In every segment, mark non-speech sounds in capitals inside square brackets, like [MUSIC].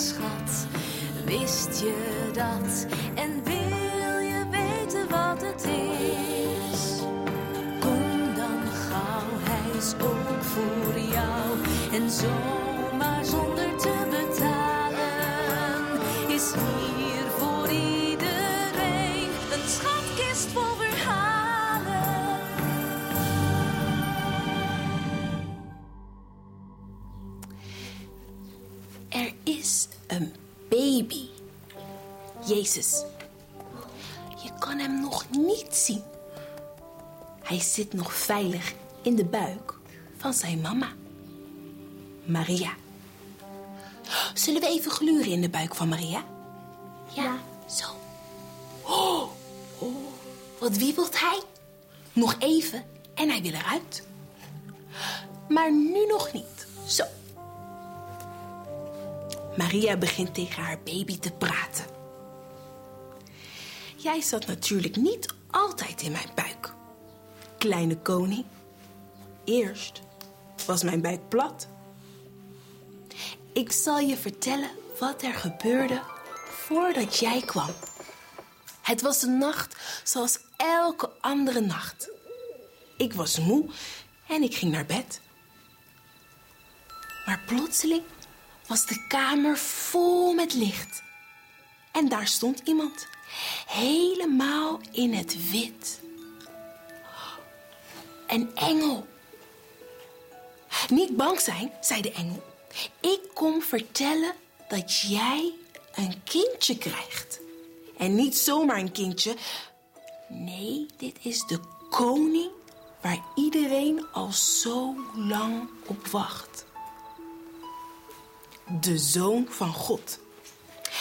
schat. Wist je dat? En wil je weten wat het is? Kom dan gauw, hij is ook voor jou. En zomaar zonder te betalen is hier is een baby. Jezus. Je kan hem nog niet zien. Hij zit nog veilig in de buik van zijn mama. Maria. Zullen we even gluren in de buik van Maria? Ja, zo. Oh, oh, wat wiebelt hij? Nog even en hij wil eruit. Maar nu nog niet. Zo. Maria begint tegen haar baby te praten. Jij zat natuurlijk niet altijd in mijn buik, kleine koning. Eerst was mijn buik plat. Ik zal je vertellen wat er gebeurde voordat jij kwam. Het was een nacht zoals elke andere nacht. Ik was moe en ik ging naar bed. Maar plotseling was de kamer vol met licht. En daar stond iemand, helemaal in het wit. Een engel. Niet bang zijn, zei de engel. Ik kom vertellen dat jij een kindje krijgt. En niet zomaar een kindje. Nee, dit is de koning waar iedereen al zo lang op wacht de Zoon van God.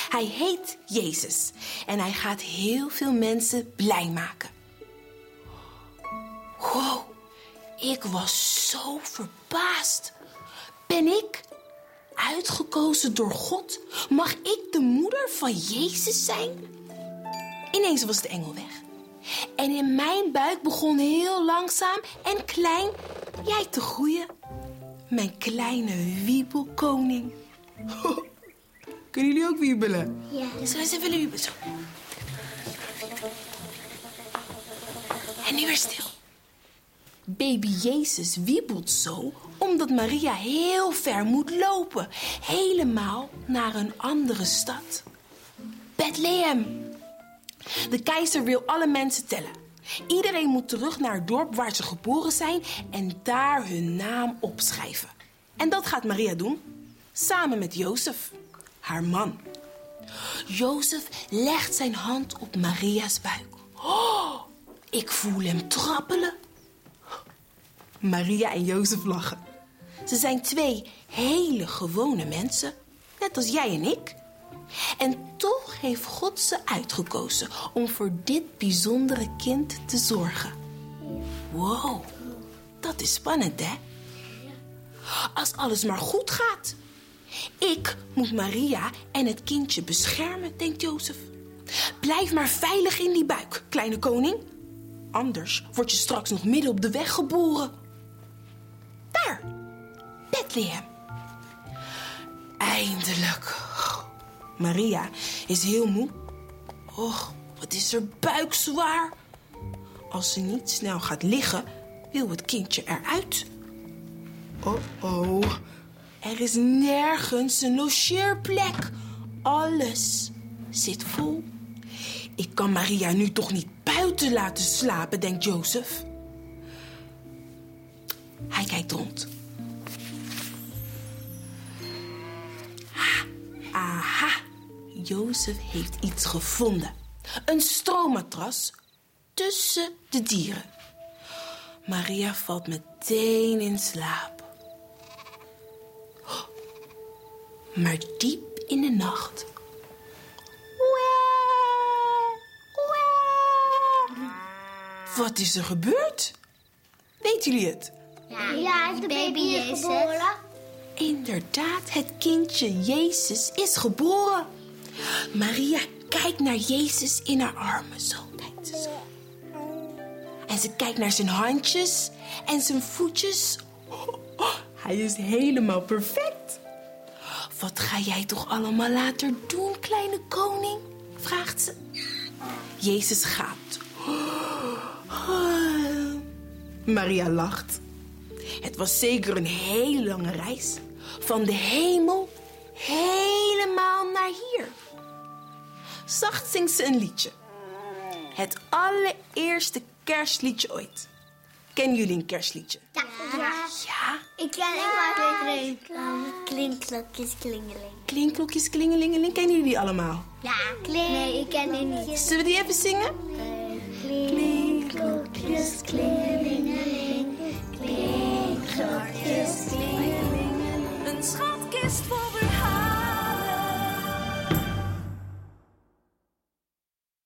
Hij heet Jezus en hij gaat heel veel mensen blij maken. Wow, ik was zo verbaasd. Ben ik uitgekozen door God? Mag ik de moeder van Jezus zijn? Ineens was de engel weg. En in mijn buik begon heel langzaam en klein jij te groeien. Mijn kleine wiebelkoning. [LAUGHS] Kunnen jullie ook wiebelen? Ja. Zullen we eens even wiebelen? Zo. En nu weer stil. Baby Jezus wiebelt zo omdat Maria heel ver moet lopen. Helemaal naar een andere stad. Bethlehem. De keizer wil alle mensen tellen. Iedereen moet terug naar het dorp waar ze geboren zijn en daar hun naam opschrijven. En dat gaat Maria doen, samen met Jozef, haar man. Jozef legt zijn hand op Maria's buik. Oh, ik voel hem trappelen. Maria en Jozef lachen. Ze zijn twee hele gewone mensen, net als jij en ik. En toch heeft God ze uitgekozen om voor dit bijzondere kind te zorgen. Wow, dat is spannend, hè? Als alles maar goed gaat. Ik moet Maria en het kindje beschermen, denkt Jozef. Blijf maar veilig in die buik, kleine koning. Anders word je straks nog midden op de weg geboren. Daar, Bethlehem. Eindelijk. Maria is heel moe. Och, wat is er buik zwaar. Als ze niet snel gaat liggen, wil het kindje eruit. Oh-oh. Er is nergens een logeerplek. Alles zit vol. Ik kan Maria nu toch niet buiten laten slapen, denkt Jozef. Hij kijkt rond. Ah, aha, Jozef heeft iets gevonden. Een stroommatras tussen de dieren. Maria valt meteen in slaap. Maar diep in de nacht. Wat is er gebeurd? Weten jullie het? Ja, de baby is geboren. Inderdaad, het kindje Jezus is geboren. Maria kijkt naar Jezus in haar armen. Zo kijkt ze zo. En ze kijkt naar zijn handjes en zijn voetjes. Oh, hij is helemaal perfect. Wat ga jij toch allemaal later doen, kleine koning? vraagt ze. Jezus gaat. [GASPS] Maria lacht. Het was zeker een hele lange reis. Van de hemel helemaal naar hier. Zacht zingt ze een liedje. Het allereerste kerstliedje ooit. Kennen jullie een kerstliedje? Ja. Ja? Ik ken ik maar Klinkklokjes klingeling. Klinkklokjes, klingelingeling. Kennen jullie die allemaal? Ja, klink. Nee, ik ken die niet. Zullen we die even zingen? Klinkklokjes klingeling.